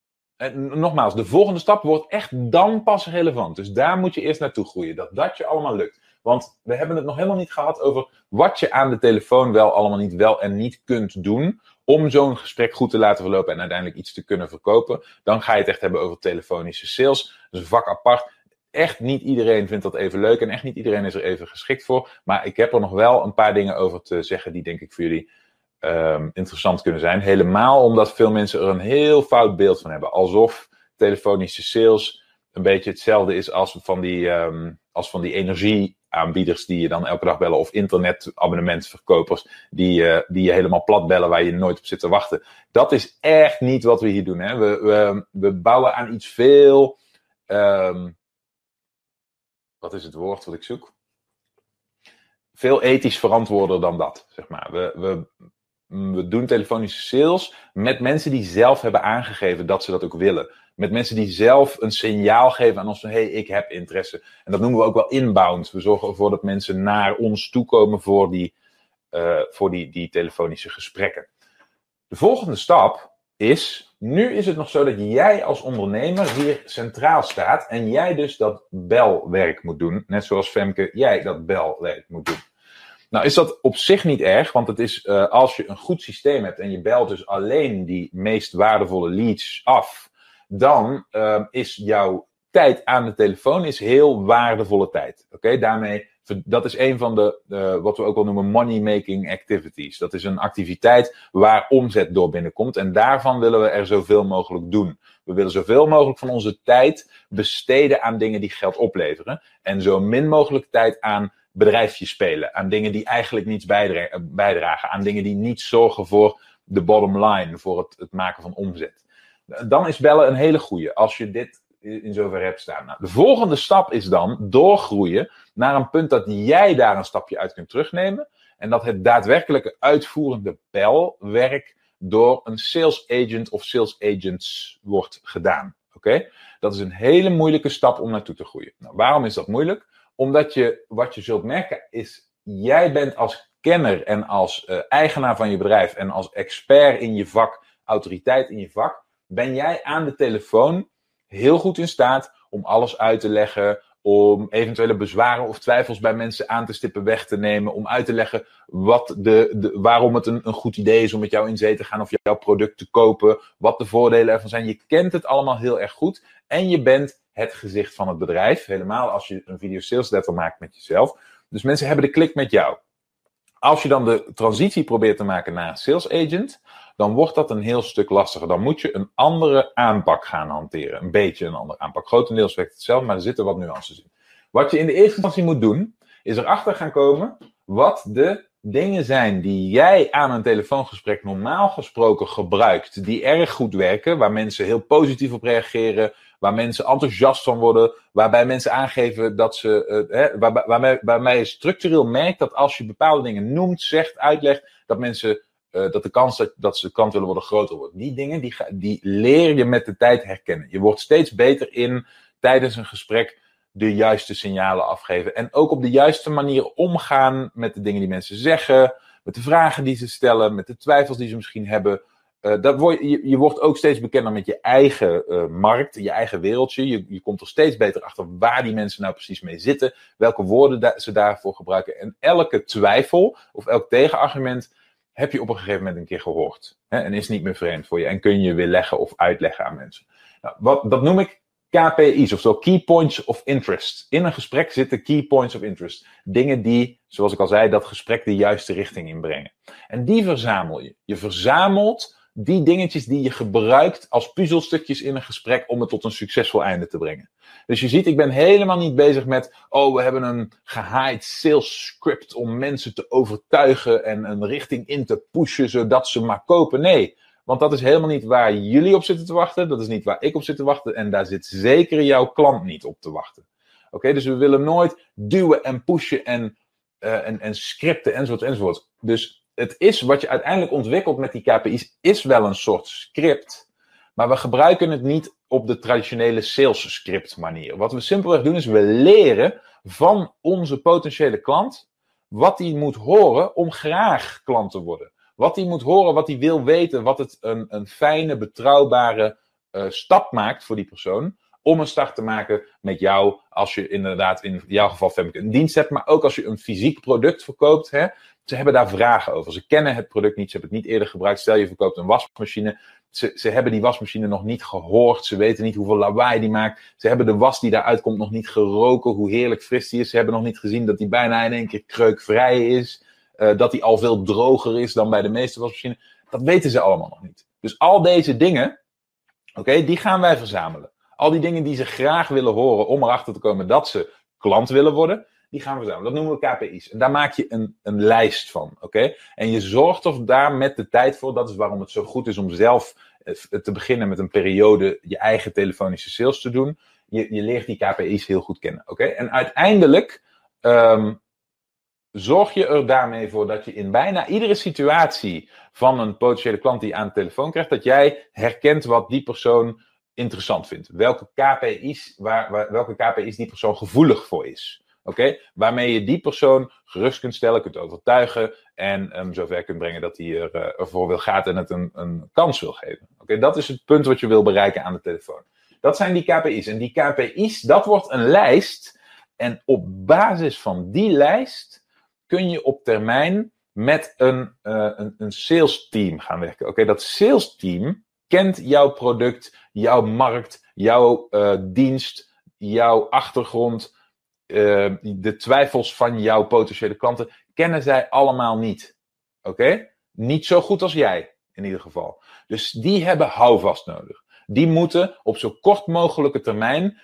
[SPEAKER 1] nogmaals, de volgende stap wordt echt dan pas relevant. Dus daar moet je eerst naartoe groeien. Dat dat je allemaal lukt. Want we hebben het nog helemaal niet gehad over wat je aan de telefoon wel allemaal niet wel en niet kunt doen. Om zo'n gesprek goed te laten verlopen en uiteindelijk iets te kunnen verkopen. Dan ga je het echt hebben over telefonische sales. Dat is een vak apart. Echt niet iedereen vindt dat even leuk en echt niet iedereen is er even geschikt voor. Maar ik heb er nog wel een paar dingen over te zeggen die denk ik voor jullie um, interessant kunnen zijn. Helemaal omdat veel mensen er een heel fout beeld van hebben. Alsof telefonische sales een beetje hetzelfde is als van die, um, als van die energie aanbieders die je dan elke dag bellen of internetabonnementverkopers die, uh, die je helemaal plat bellen waar je nooit op zit te wachten. Dat is echt niet wat we hier doen. Hè? We, we, we bouwen aan iets veel. Um, wat is het woord wat ik zoek? Veel ethisch verantwoorder dan dat, zeg maar. We, we, we doen telefonische sales met mensen die zelf hebben aangegeven dat ze dat ook willen. Met mensen die zelf een signaal geven aan ons van, hé, hey, ik heb interesse. En dat noemen we ook wel inbound. We zorgen ervoor dat mensen naar ons toekomen voor die, uh, voor die, die telefonische gesprekken. De volgende stap is, nu is het nog zo dat jij als ondernemer hier centraal staat en jij dus dat belwerk moet doen. Net zoals Femke, jij dat belwerk moet doen. Nou is dat op zich niet erg, want het is uh, als je een goed systeem hebt en je belt dus alleen die meest waardevolle leads af, dan uh, is jouw tijd aan de telefoon is heel waardevolle tijd. Oké, daarmee, dat is een van de, uh, wat we ook wel noemen money-making activities. Dat is een activiteit waar omzet door binnenkomt en daarvan willen we er zoveel mogelijk doen. We willen zoveel mogelijk van onze tijd besteden aan dingen die geld opleveren en zo min mogelijk tijd aan bedrijfjes spelen, aan dingen die eigenlijk niets bijdragen, aan dingen die niet zorgen voor de bottom line, voor het, het maken van omzet. Dan is bellen een hele goede als je dit in zover hebt staan. Nou, de volgende stap is dan doorgroeien naar een punt dat jij daar een stapje uit kunt terugnemen. En dat het daadwerkelijke uitvoerende belwerk door een sales agent of sales agents wordt gedaan. Oké? Dat is een hele moeilijke stap om naartoe te groeien. Nou, waarom is dat moeilijk? Omdat je, wat je zult merken is, jij bent als kenner en als uh, eigenaar van je bedrijf en als expert in je vak, autoriteit in je vak, ben jij aan de telefoon heel goed in staat om alles uit te leggen, om eventuele bezwaren of twijfels bij mensen aan te stippen weg te nemen, om uit te leggen wat de, de, waarom het een, een goed idee is om met jou in zee te gaan of jouw product te kopen, wat de voordelen ervan zijn. Je kent het allemaal heel erg goed en je bent het gezicht van het bedrijf, helemaal als je een video sales letter maakt met jezelf. Dus mensen hebben de klik met jou. Als je dan de transitie probeert te maken naar sales agent, dan wordt dat een heel stuk lastiger. Dan moet je een andere aanpak gaan hanteren. Een beetje een andere aanpak. Grotendeels werkt hetzelfde, maar er zitten wat nuances in. Wat je in de eerste instantie moet doen, is erachter gaan komen wat de dingen zijn die jij aan een telefoongesprek normaal gesproken gebruikt, die erg goed werken, waar mensen heel positief op reageren, waar mensen enthousiast van worden, waarbij mensen aangeven dat ze, uh, hè, waar, waarmee, waarmee je structureel merkt dat als je bepaalde dingen noemt, zegt, uitlegt, dat mensen uh, dat de kans dat, dat ze kant willen worden groter wordt. Die dingen, die, die leer je met de tijd herkennen. Je wordt steeds beter in tijdens een gesprek de juiste signalen afgeven. En ook op de juiste manier omgaan met de dingen die mensen zeggen, met de vragen die ze stellen, met de twijfels die ze misschien hebben. Uh, dat word, je, je wordt ook steeds bekender met je eigen uh, markt, je eigen wereldje. Je, je komt er steeds beter achter waar die mensen nou precies mee zitten, welke woorden ze daarvoor gebruiken. En elke twijfel of elk tegenargument heb je op een gegeven moment een keer gehoord. Hè, en is niet meer vreemd voor je. En kun je weer leggen of uitleggen aan mensen. Nou, wat, dat noem ik KPI's, oftewel Key Points of Interest. In een gesprek zitten Key Points of Interest. Dingen die, zoals ik al zei, dat gesprek de juiste richting inbrengen. En die verzamel je. Je verzamelt die dingetjes die je gebruikt als puzzelstukjes in een gesprek om het tot een succesvol einde te brengen. Dus je ziet, ik ben helemaal niet bezig met, oh, we hebben een gehaaid sales script om mensen te overtuigen en een richting in te pushen zodat ze maar kopen. Nee, want dat is helemaal niet waar jullie op zitten te wachten. Dat is niet waar ik op zit te wachten. En daar zit zeker jouw klant niet op te wachten. Oké, dus we willen nooit duwen en pushen en, uh, en, en scripten enzovoort enzovoort. Dus het is wat je uiteindelijk ontwikkelt met die KPI's, is wel een soort script. Maar we gebruiken het niet op de traditionele sales script manier. Wat we simpelweg doen is we leren van onze potentiële klant wat hij moet horen om graag klant te worden. Wat hij moet horen, wat hij wil weten, wat het een, een fijne, betrouwbare uh, stap maakt voor die persoon. Om een start te maken met jou, als je inderdaad in jouw geval Femke een dienst hebt, maar ook als je een fysiek product verkoopt. Hè, ze hebben daar vragen over. Ze kennen het product niet, ze hebben het niet eerder gebruikt. Stel je verkoopt een wasmachine. Ze, ze hebben die wasmachine nog niet gehoord. Ze weten niet hoeveel lawaai die maakt. Ze hebben de was die daaruit komt nog niet geroken, hoe heerlijk fris die is. Ze hebben nog niet gezien dat die bijna in één keer kreukvrij is. Uh, dat die al veel droger is dan bij de meeste wasmachines. Dat weten ze allemaal nog niet. Dus al deze dingen, oké, die gaan wij verzamelen. Al die dingen die ze graag willen horen om erachter te komen dat ze klant willen worden, die gaan we verzamelen. Dat noemen we KPI's. En daar maak je een, een lijst van, oké? En je zorgt er daar met de tijd voor. Dat is waarom het zo goed is om zelf eh, te beginnen met een periode je eigen telefonische sales te doen. Je, je leert die KPI's heel goed kennen, oké? En uiteindelijk um, zorg je er daarmee voor dat je in bijna iedere situatie van een potentiële klant die aan de telefoon krijgt, dat jij herkent wat die persoon interessant vindt. Welke KPI's, waar, welke KPI's die persoon gevoelig voor is. Oké? Waarmee je die persoon gerust kunt stellen, kunt overtuigen en um, zover kunt brengen dat hij er, uh, ervoor wil gaan en het een, een kans wil geven. Oké? Dat is het punt wat je wil bereiken aan de telefoon. Dat zijn die KPI's. En die KPI's, dat wordt een lijst. En op basis van die lijst kun je op termijn met een, uh, een, een sales team gaan werken. Oké, dat sales team kent jouw product, jouw markt, jouw uh, dienst, jouw achtergrond, uh, de twijfels van jouw potentiële klanten, kennen zij allemaal niet. Oké? Niet zo goed als jij, in ieder geval. Dus die hebben houvast nodig. Die moeten op zo kort mogelijke termijn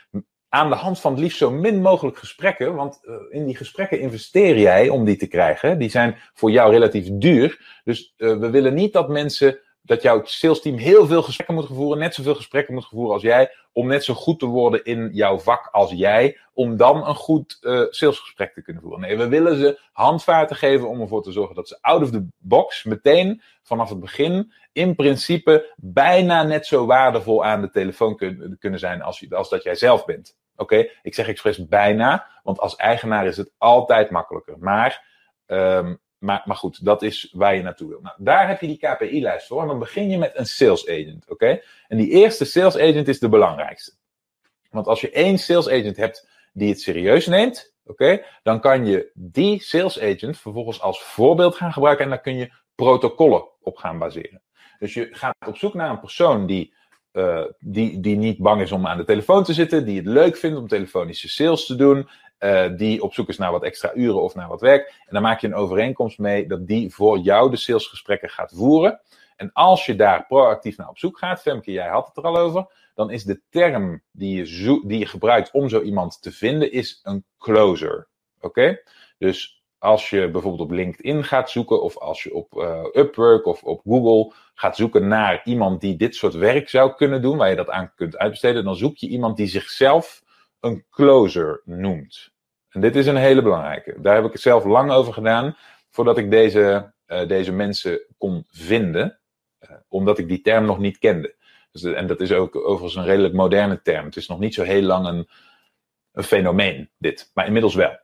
[SPEAKER 1] aan de hand van het liefst zo min mogelijk gesprekken, want uh, in die gesprekken investeer jij om die te krijgen. Die zijn voor jou relatief duur. Dus uh, we willen niet dat mensen, dat jouw sales team heel veel gesprekken moet voeren, net zoveel gesprekken moet voeren als jij, om net zo goed te worden in jouw vak als jij, om dan een goed uh, salesgesprek te kunnen voeren. Nee, we willen ze handvaten geven om ervoor te zorgen dat ze out of the box meteen vanaf het begin in principe bijna net zo waardevol aan de telefoon kun, kunnen zijn als, als dat jij zelf bent. Oké, ik zeg expres bijna, want als eigenaar is het altijd makkelijker. Maar, um, maar, maar goed, dat is waar je naartoe wil. Nou, daar heb je die KPI-lijst voor. En dan begin je met een sales agent. Oké, en die eerste sales agent is de belangrijkste. Want als je één sales agent hebt die het serieus neemt, oké, dan kan je die sales agent vervolgens als voorbeeld gaan gebruiken en dan kun je protocollen op gaan baseren. Dus je gaat op zoek naar een persoon die uh, die, die niet bang is om aan de telefoon te zitten, die het leuk vindt om telefonische sales te doen, uh, die op zoek is naar wat extra uren of naar wat werk. En dan maak je een overeenkomst mee dat die voor jou de salesgesprekken gaat voeren. En als je daar proactief naar op zoek gaat, Femke, jij had het er al over, dan is de term die je, zo die je gebruikt om zo iemand te vinden, is een closer. Oké? Dus als je bijvoorbeeld op LinkedIn gaat zoeken, of als je op uh, Upwork of op Google gaat zoeken naar iemand die dit soort werk zou kunnen doen, waar je dat aan kunt uitbesteden, dan zoek je iemand die zichzelf een closer noemt. En dit is een hele belangrijke. Daar heb ik het zelf lang over gedaan voordat ik deze, uh, deze mensen kon vinden, uh, omdat ik die term nog niet kende. Dus en dat is ook overigens een redelijk moderne term. Het is nog niet zo heel lang een, een fenomeen, dit, maar inmiddels wel.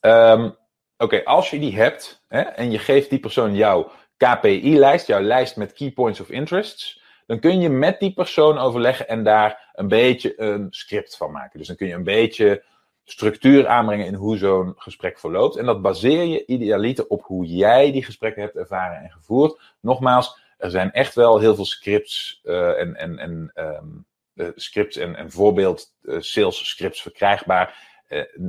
[SPEAKER 1] Um, Oké, als je die hebt hè, en je geeft die persoon jouw KPI-lijst, jouw lijst met key points of interests, dan kun je met die persoon overleggen en daar een beetje een script van maken. Dus dan kun je een beetje structuur aanbrengen in hoe zo'n gesprek verloopt. En dat baseer je idealiter op hoe jij die gesprekken hebt ervaren en gevoerd. Nogmaals, er zijn echt wel heel veel scripts uh, en, en, en um, uh, scripts en, en voorbeeld uh, sales scripts verkrijgbaar.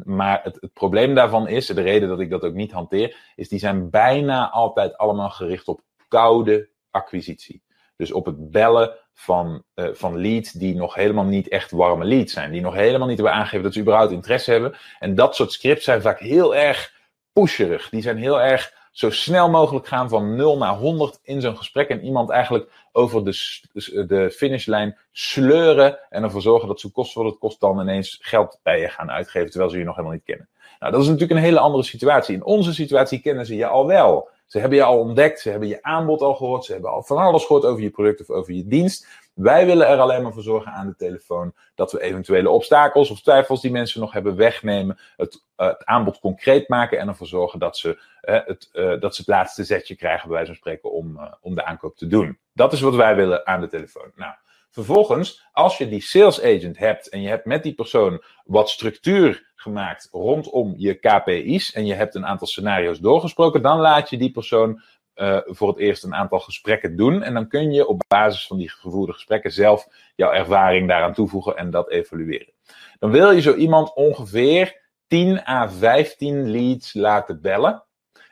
[SPEAKER 1] Maar het, het, probleem daarvan is, de reden dat ik dat ook niet hanteer, is die zijn bijna altijd allemaal gericht op koude acquisitie. Dus op het bellen van, uh, van leads die nog helemaal niet echt warme leads zijn. Die nog helemaal niet hebben aangegeven dat ze überhaupt interesse hebben. En dat soort scripts zijn vaak heel erg pusherig. Die zijn heel erg zo snel mogelijk gaan van 0 naar 100 in zo'n gesprek. En iemand eigenlijk over de, de finishlijn sleuren. En ervoor zorgen dat ze kost wat het kost dan ineens geld bij je gaan uitgeven. Terwijl ze je nog helemaal niet kennen. Nou, dat is natuurlijk een hele andere situatie. In onze situatie kennen ze je al wel. Ze hebben je al ontdekt, ze hebben je aanbod al gehoord, ze hebben al van alles gehoord over je product of over je dienst. Wij willen er alleen maar voor zorgen aan de telefoon dat we eventuele obstakels of twijfels die mensen nog hebben wegnemen, het, uh, het aanbod concreet maken en ervoor zorgen dat ze, uh, het, uh, dat ze het laatste zetje krijgen, bij wijze van spreken, om, om de aankoop te doen. Dat is wat wij willen aan de telefoon. Nou, vervolgens, als je die sales agent hebt en je hebt met die persoon wat structuur gemaakt rondom je KPI's en je hebt een aantal scenario's doorgesproken, dan laat je die persoon uh, voor het eerst een aantal gesprekken doen. En dan kun je op basis van die gevoerde gesprekken zelf jouw ervaring daaraan toevoegen en dat evalueren. Dan wil je zo iemand ongeveer 10 à 15 leads laten bellen.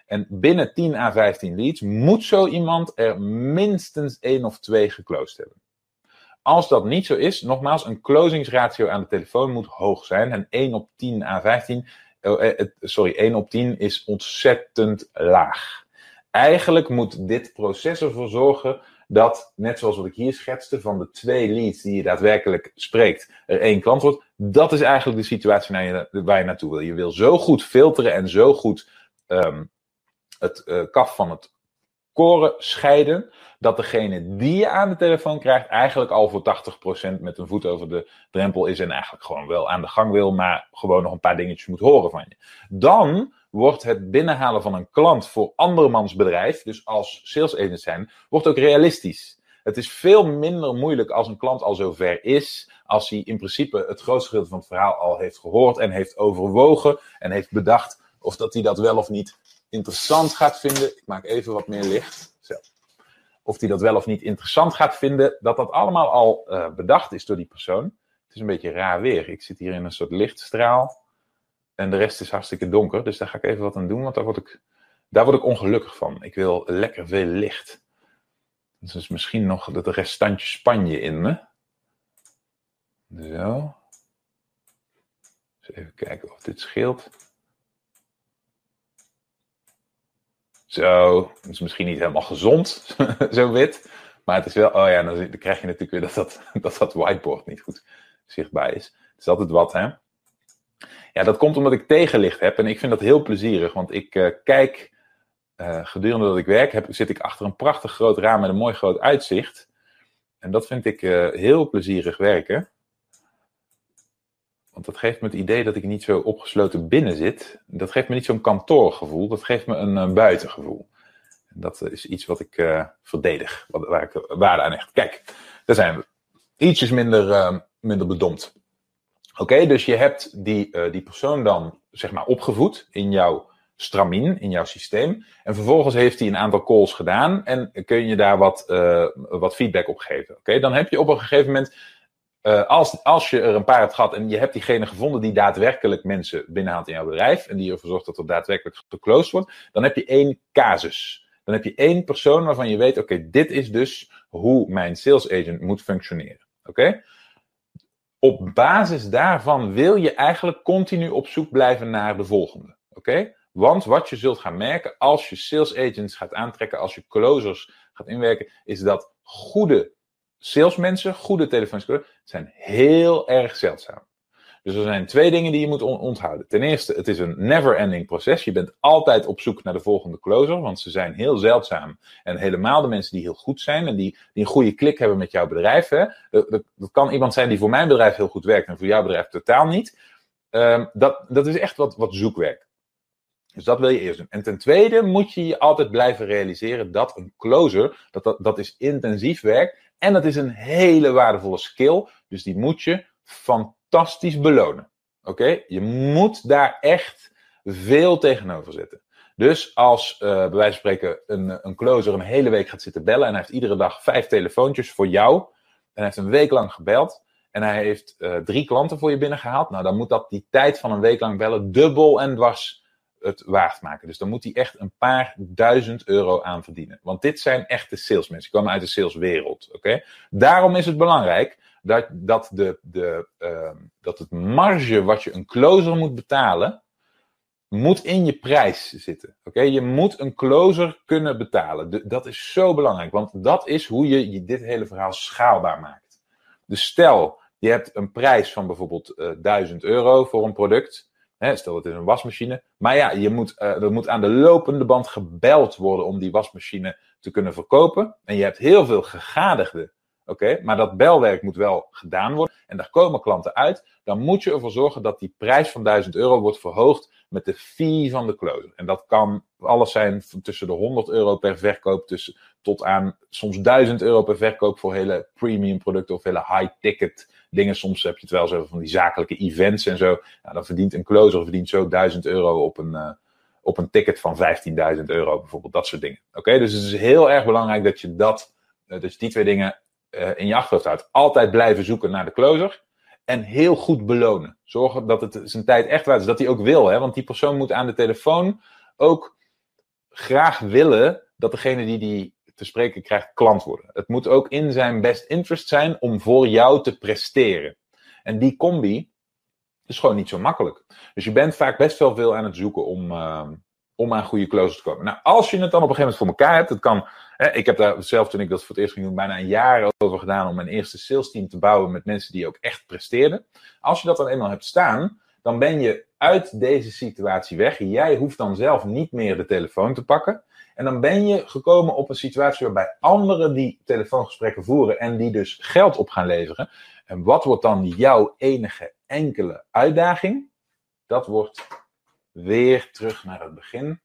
[SPEAKER 1] En binnen 10 à 15 leads moet zo iemand er minstens één of twee geclosed hebben. Als dat niet zo is, nogmaals, een closingsratio aan de telefoon moet hoog zijn. En 1 op 10 à 15, uh, sorry, 1 op 10 is ontzettend laag. Eigenlijk moet dit proces ervoor zorgen dat, net zoals wat ik hier schetste, van de twee leads die je daadwerkelijk spreekt, er één klant wordt. Dat is eigenlijk de situatie waar je, waar je naartoe wil. Je wil zo goed filteren en zo goed um, het uh, kaf van het scheiden, dat degene die je aan de telefoon krijgt eigenlijk al voor 80% met een voet over de drempel is en eigenlijk gewoon wel aan de gang wil, maar gewoon nog een paar dingetjes moet horen van je. Dan wordt het binnenhalen van een klant voor andermans bedrijf, dus als sales agent zijn, wordt ook realistisch. Het is veel minder moeilijk als een klant al zover is, als hij in principe het grootste gedeelte van het verhaal al heeft gehoord en heeft overwogen en heeft bedacht of dat hij dat wel of niet interessant gaat vinden. Ik maak even wat meer licht. Zo. Of hij dat wel of niet interessant gaat vinden, dat dat allemaal al uh, bedacht is door die persoon. Het is een beetje raar weer. Ik zit hier in een soort lichtstraal. En de rest is hartstikke donker. Dus daar ga ik even wat aan doen, want daar word ik, daar word ik ongelukkig van. Ik wil lekker veel licht. Dus misschien nog het restantje Spanje in me. Zo. even kijken of dit scheelt. Zo, het is misschien niet helemaal gezond, zo wit. Maar het is wel, oh ja, dan krijg je natuurlijk weer dat dat, dat, dat whiteboard niet goed zichtbaar is. Het is altijd wat, hè. Ja, dat komt omdat ik tegenlicht heb en ik vind dat heel plezierig, want ik uh, kijk uh, gedurende dat ik werk, heb, zit ik achter een prachtig groot raam met een mooi groot uitzicht. En dat vind ik uh, heel plezierig werken. Want dat geeft me het idee dat ik niet zo opgesloten binnen zit. Dat geeft me niet zo'n kantoorgevoel, dat geeft me een, een buitengevoel. En dat is iets wat ik verdedig, wat, waar ik waarde aan hecht. Kijk, daar zijn we. Ietsjes minder, minder bedompt. Oké, dus je hebt die, uh, die persoon dan zeg maar opgevoed in jouw stramien, in jouw systeem. En vervolgens heeft hij een aantal calls gedaan en kun je daar wat, uh, wat feedback op geven. Oké, dan heb je op een gegeven moment, uh, als, als je er een paar hebt gehad en je hebt diegene gevonden die daadwerkelijk mensen binnenhaalt in jouw bedrijf en die ervoor zorgt dat er daadwerkelijk geclosed wordt, dan heb je één casus. Dan heb je één persoon waarvan je weet, oké, dit is dus hoe mijn sales agent moet functioneren. Oké? Op basis daarvan wil je eigenlijk continu op zoek blijven naar de volgende. Oké? Want wat je zult gaan merken als je sales agents gaat aantrekken, als je closers gaat inwerken, is dat goede salesmensen, goede telefonische zijn heel erg zeldzaam. Dus er zijn twee dingen die je moet onthouden. Ten eerste, het is een never-ending proces. Je bent altijd op zoek naar de volgende closer, want ze zijn heel zeldzaam. En helemaal de mensen die heel goed zijn en die, die een goede klik hebben met jouw bedrijf. Hè. Dat, dat, kan iemand zijn die voor mijn bedrijf heel goed werkt en voor jouw bedrijf totaal niet. Um, dat, dat is echt wat, wat zoekwerk. Dus dat wil je eerst doen. En ten tweede moet je je altijd blijven realiseren dat een closer, dat, dat, dat is intensief werk en dat is een hele waardevolle skill. Dus die moet je fantastisch belonen. Oké? Je moet daar echt veel tegenover zetten. Dus als uh, bij wijze van spreken een, een closer een hele week gaat zitten bellen en hij heeft iedere dag vijf telefoontjes voor jou en hij heeft een week lang gebeld en hij heeft uh, drie klanten voor je binnengehaald, nou dan moet dat die tijd van een week lang bellen dubbel en dwars het waard maken. Dus dan moet hij echt een paar duizend euro aan verdienen. Want dit zijn echte salesmensen. Die komen uit de saleswereld. Oké? Daarom is het belangrijk dat, dat, de, de, uh, dat het marge wat je een closer moet betalen, moet in je prijs zitten. Oké, Je moet een closer kunnen betalen. dat is zo belangrijk, want dat is hoe je dit hele verhaal schaalbaar maakt. Dus stel, je hebt een prijs van bijvoorbeeld uh, eh, 1000 euro voor een product. Stel, het is een wasmachine. Maar ja, je moet, uh, er moet aan de lopende band gebeld worden om die wasmachine te kunnen verkopen. En je hebt heel veel gegadigden Oké, maar dat belwerk moet wel gedaan worden en daar komen klanten uit. Dan moet je ervoor zorgen dat die prijs van 1000 euro wordt verhoogd met de fee van de closer. En dat kan alles zijn tussen de 100 euro per verkoop tussen, tot aan soms 1000 euro per verkoop voor hele premium producten of hele high ticket dingen. Soms heb je het wel zo van die zakelijke events en zo. Nou, dan verdient een closer verdient zo 1000 euro op een, uh, op een ticket van 15.000 euro bijvoorbeeld. Dat soort dingen. Oké, dus het is heel erg belangrijk dat je dat, je die twee dingen uh, in je achterhoofd houdt. Altijd blijven zoeken naar de closer. En heel goed belonen. Zorgen dat het zijn tijd echt waard is. Dat hij ook wil. Hè? Want die persoon moet aan de telefoon ook graag willen dat degene die die te spreken krijgt klant worden. Het moet ook in zijn best interest zijn om voor jou te presteren. En die combi is gewoon niet zo makkelijk. Dus je bent vaak best wel veel aan het zoeken om, uh, om aan goede closers te komen. Nou, als je het dan op een gegeven moment voor elkaar hebt, het kan ik heb daar zelf, toen ik dat voor het eerst ging doen, bijna een jaar over gedaan om mijn eerste sales team te bouwen met mensen die ook echt presteerden. Als je dat dan eenmaal hebt staan, dan ben je uit deze situatie weg. Jij hoeft dan zelf niet meer de telefoon te pakken. En dan ben je gekomen op een situatie waarbij anderen die telefoongesprekken voeren en die dus geld op gaan leveren. En wat wordt dan jouw enige enkele uitdaging? Dat wordt weer terug naar het begin.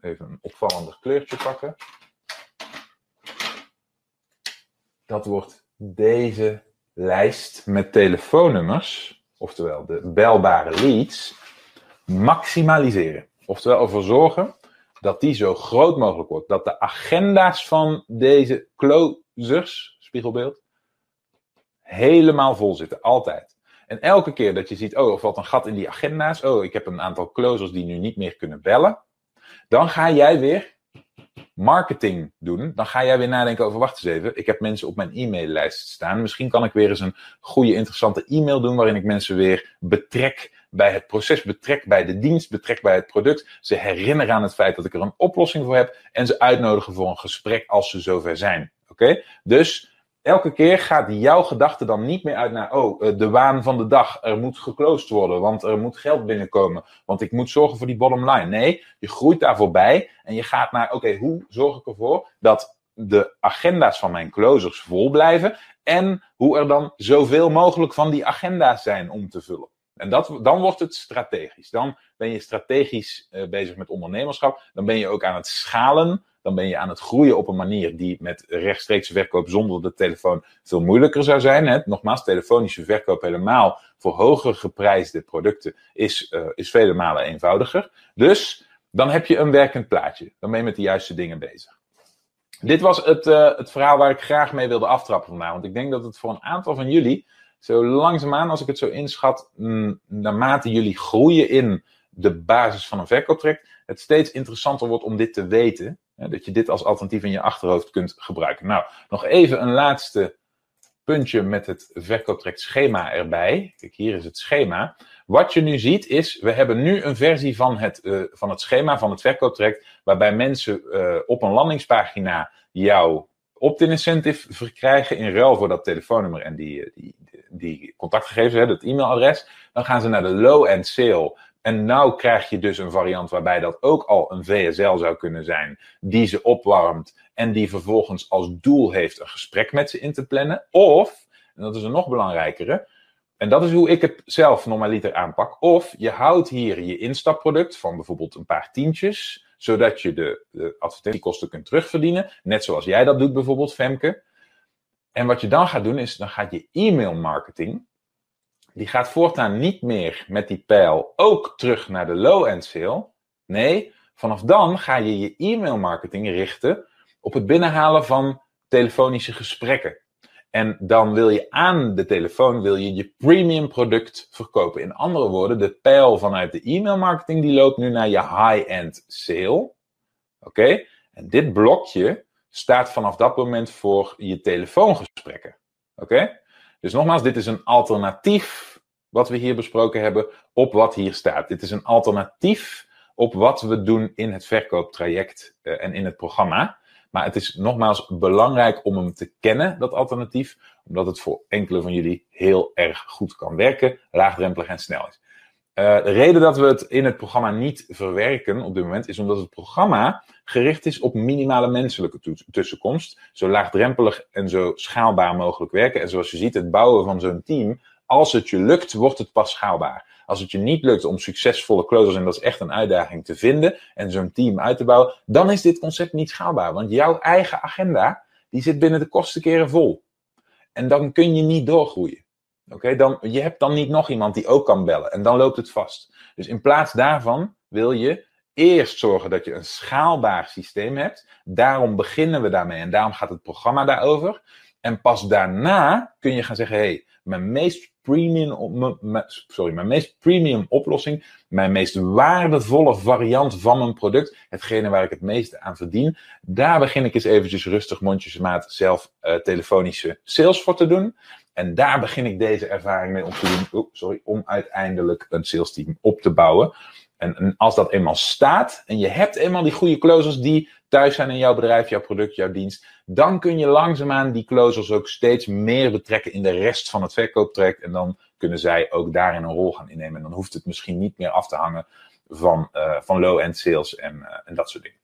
[SPEAKER 1] Even een opvallender kleurtje pakken. dat wordt deze lijst met telefoonnummers, oftewel de belbare leads, maximaliseren. Oftewel ervoor zorgen dat die zo groot mogelijk wordt. Dat de agenda's van deze closers, spiegelbeeld, helemaal vol zitten. Altijd. En elke keer dat je ziet, oh, er valt een gat in die agenda's. Oh, ik heb een aantal closers die nu niet meer kunnen bellen. Dan ga jij weer marketing doen, dan ga jij weer nadenken over, wacht eens even, ik heb mensen op mijn e-maillijst staan. Misschien kan ik weer eens een goede, interessante e-mail doen waarin ik mensen weer betrek bij het proces, betrek bij de dienst, betrek bij het product. Ze herinneren aan het feit dat ik er een oplossing voor heb en ze uitnodigen voor een gesprek als ze zover zijn. Oké? Dus elke keer gaat jouw gedachte dan niet meer uit naar, oh, eh, de waan van de dag. Er moet geclosed worden, want er moet geld binnenkomen. Want ik moet zorgen voor die bottom line. Nee, je groeit daar voorbij en je gaat naar, oké, hoe zorg ik ervoor dat de agenda's van mijn closers vol blijven en hoe er dan zoveel mogelijk van die agenda's zijn om te vullen. En dat, dan wordt het strategisch. Dan ben je strategisch uh, bezig met ondernemerschap. Dan ben je ook aan het schalen dan ben je aan het groeien op een manier die met rechtstreekse verkoop zonder de telefoon veel moeilijker zou zijn. Hè? Nogmaals, telefonische verkoop helemaal voor hoger geprijsde producten is, uh, is vele malen eenvoudiger. Dus dan heb je een werkend plaatje. Dan ben je met de juiste dingen bezig. Dit was het, uh, het verhaal waar ik graag mee wilde aftrappen vandaag. Want ik denk dat het voor een aantal van jullie, zo langzaamaan als ik het zo inschat, mm, naarmate jullie groeien in de basis van een verkooptraject, het steeds interessanter wordt om dit te weten dat je dit als alternatief in je achterhoofd kunt gebruiken. Nou, nog even een laatste puntje met het verkooptraject schema erbij. Kijk, hier is het schema. Wat je nu ziet is, we hebben nu een versie van het, uh, van het schema van het verkooptraject, waarbij mensen uh, op een landingspagina jouw opt-in incentive verkrijgen in ruil voor dat telefoonnummer en die, eh, die, die contactgegevens, hè, dat e-mailadres. Dan gaan ze naar de low-end sale en nou krijg je dus een variant waarbij dat ook al een VSL zou kunnen zijn, die ze opwarmt en die vervolgens als doel heeft een gesprek met ze in te plannen. Of, en dat is een nog belangrijkere, en dat is hoe ik het zelf normaliter aanpak. Of je houdt hier je instapproduct van bijvoorbeeld een paar tientjes, zodat je de, de advertentiekosten kunt terugverdienen. Net zoals jij dat doet bijvoorbeeld, Femke. En wat je dan gaat doen is, dan gaat je e-mail marketing, die gaat voortaan niet meer met die pijl ook terug naar de low-end sale. Nee, vanaf dan ga je je e-mail marketing richten op het binnenhalen van telefonische gesprekken. En dan wil je aan de telefoon wil je, je premium product verkopen. In andere woorden, de pijl vanuit de e-mail marketing die loopt nu naar je high-end sale. Oké? En dit blokje staat vanaf dat moment voor je telefoongesprekken. Oké? Dus nogmaals, dit is een alternatief wat we hier besproken hebben op wat hier staat. Dit is een alternatief op wat we doen in het verkooptraject uh, en in het programma. Maar het is nogmaals belangrijk om hem te kennen, dat alternatief, omdat het voor enkele van jullie heel erg goed kan werken, laagdrempelig en snel is. Uh, de reden dat we het in het programma niet verwerken op dit moment is omdat het programma gericht is op minimale menselijke tussenkomst, zo laagdrempelig en zo schaalbaar mogelijk werken. En zoals je ziet, het bouwen van zo'n team, als het je lukt, wordt het pas schaalbaar. Als het je niet lukt om succesvolle closers, en dat is echt een uitdaging te vinden, en zo'n team uit te bouwen, dan is dit concept niet schaalbaar. Want jouw eigen agenda, die zit binnen de kosten keren vol. En dan kun je niet doorgroeien. Oké, dan je hebt dan niet nog iemand die ook kan bellen. En dan loopt het vast. Dus in plaats daarvan wil je eerst zorgen dat je een schaalbaar systeem hebt. Daarom beginnen we daarmee. En daarom gaat het programma daarover. En pas daarna kun je gaan zeggen: hé, hey, mijn meest premium, mijn meest premium oplossing, mijn meest waardevolle variant van mijn product, hetgene waar ik het meeste aan verdien, daar begin ik eens eventjes rustig mondjesmaat zelf uh, telefonische sales voor te doen. En daar begin ik deze ervaring mee om te doen, sorry, om uiteindelijk een sales team op te bouwen. En, en, als dat eenmaal staat en je hebt eenmaal die goede closers die thuis zijn in jouw bedrijf, jouw product, jouw dienst, dan kun je langzaamaan die closers ook steeds meer betrekken in de rest van het verkooptraject. En dan kunnen zij ook daarin een rol gaan innemen. En dan hoeft het misschien niet meer af te hangen van, uh, van low-end sales en, uh, en dat soort dingen.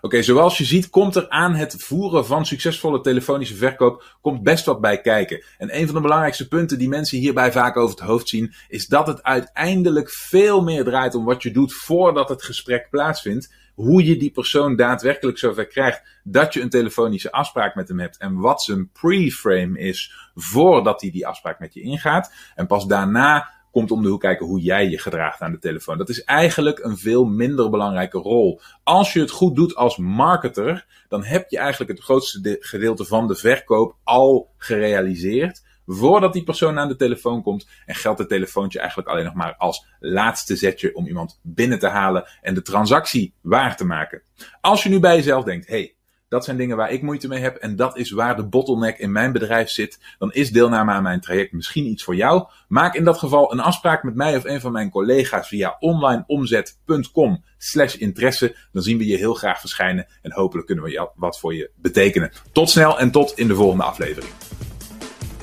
[SPEAKER 1] Oké, zoals je ziet komt er aan het voeren van succesvolle telefonische verkoop komt best wat bij kijken. En een van de belangrijkste punten die mensen hierbij vaak over het hoofd zien, is dat het uiteindelijk veel meer draait om wat je doet voordat het gesprek plaatsvindt. Hoe je die persoon daadwerkelijk zover krijgt dat je een telefonische afspraak met hem hebt en wat zijn pre-frame is voordat hij die afspraak met je ingaat. En pas daarna komt om de hoek kijken hoe jij je gedraagt aan de telefoon. Dat is eigenlijk een veel minder belangrijke rol. Als je het goed doet als marketer, dan heb je eigenlijk het grootste gedeelte van de verkoop al gerealiseerd. Voordat die persoon aan de telefoon komt. En geldt het telefoontje eigenlijk alleen nog maar als laatste zetje om iemand binnen te halen en de transactie waar te maken. Als je nu bij jezelf denkt, hey, dat zijn dingen waar ik moeite mee heb en dat is waar de bottleneck in mijn bedrijf zit. Dan is deelname aan mijn traject misschien iets voor jou. Maak in dat geval een afspraak met mij of een van mijn collega's via onlineomzet.com slash interesse. Dan zien we je heel graag verschijnen en hopelijk kunnen we wat voor je betekenen. Tot snel en tot in de volgende aflevering.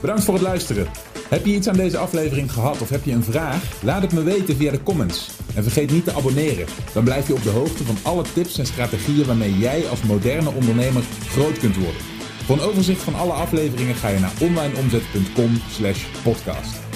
[SPEAKER 1] Bedankt voor het luisteren. Heb je iets aan deze aflevering gehad of heb je een vraag? Laat het me weten via de comments. En vergeet niet te abonneren. Dan blijf je op de hoogte van alle tips en strategieën waarmee jij als moderne ondernemer groot kunt worden. Voor een overzicht van alle afleveringen ga je naar onlineomzet.com/podcast.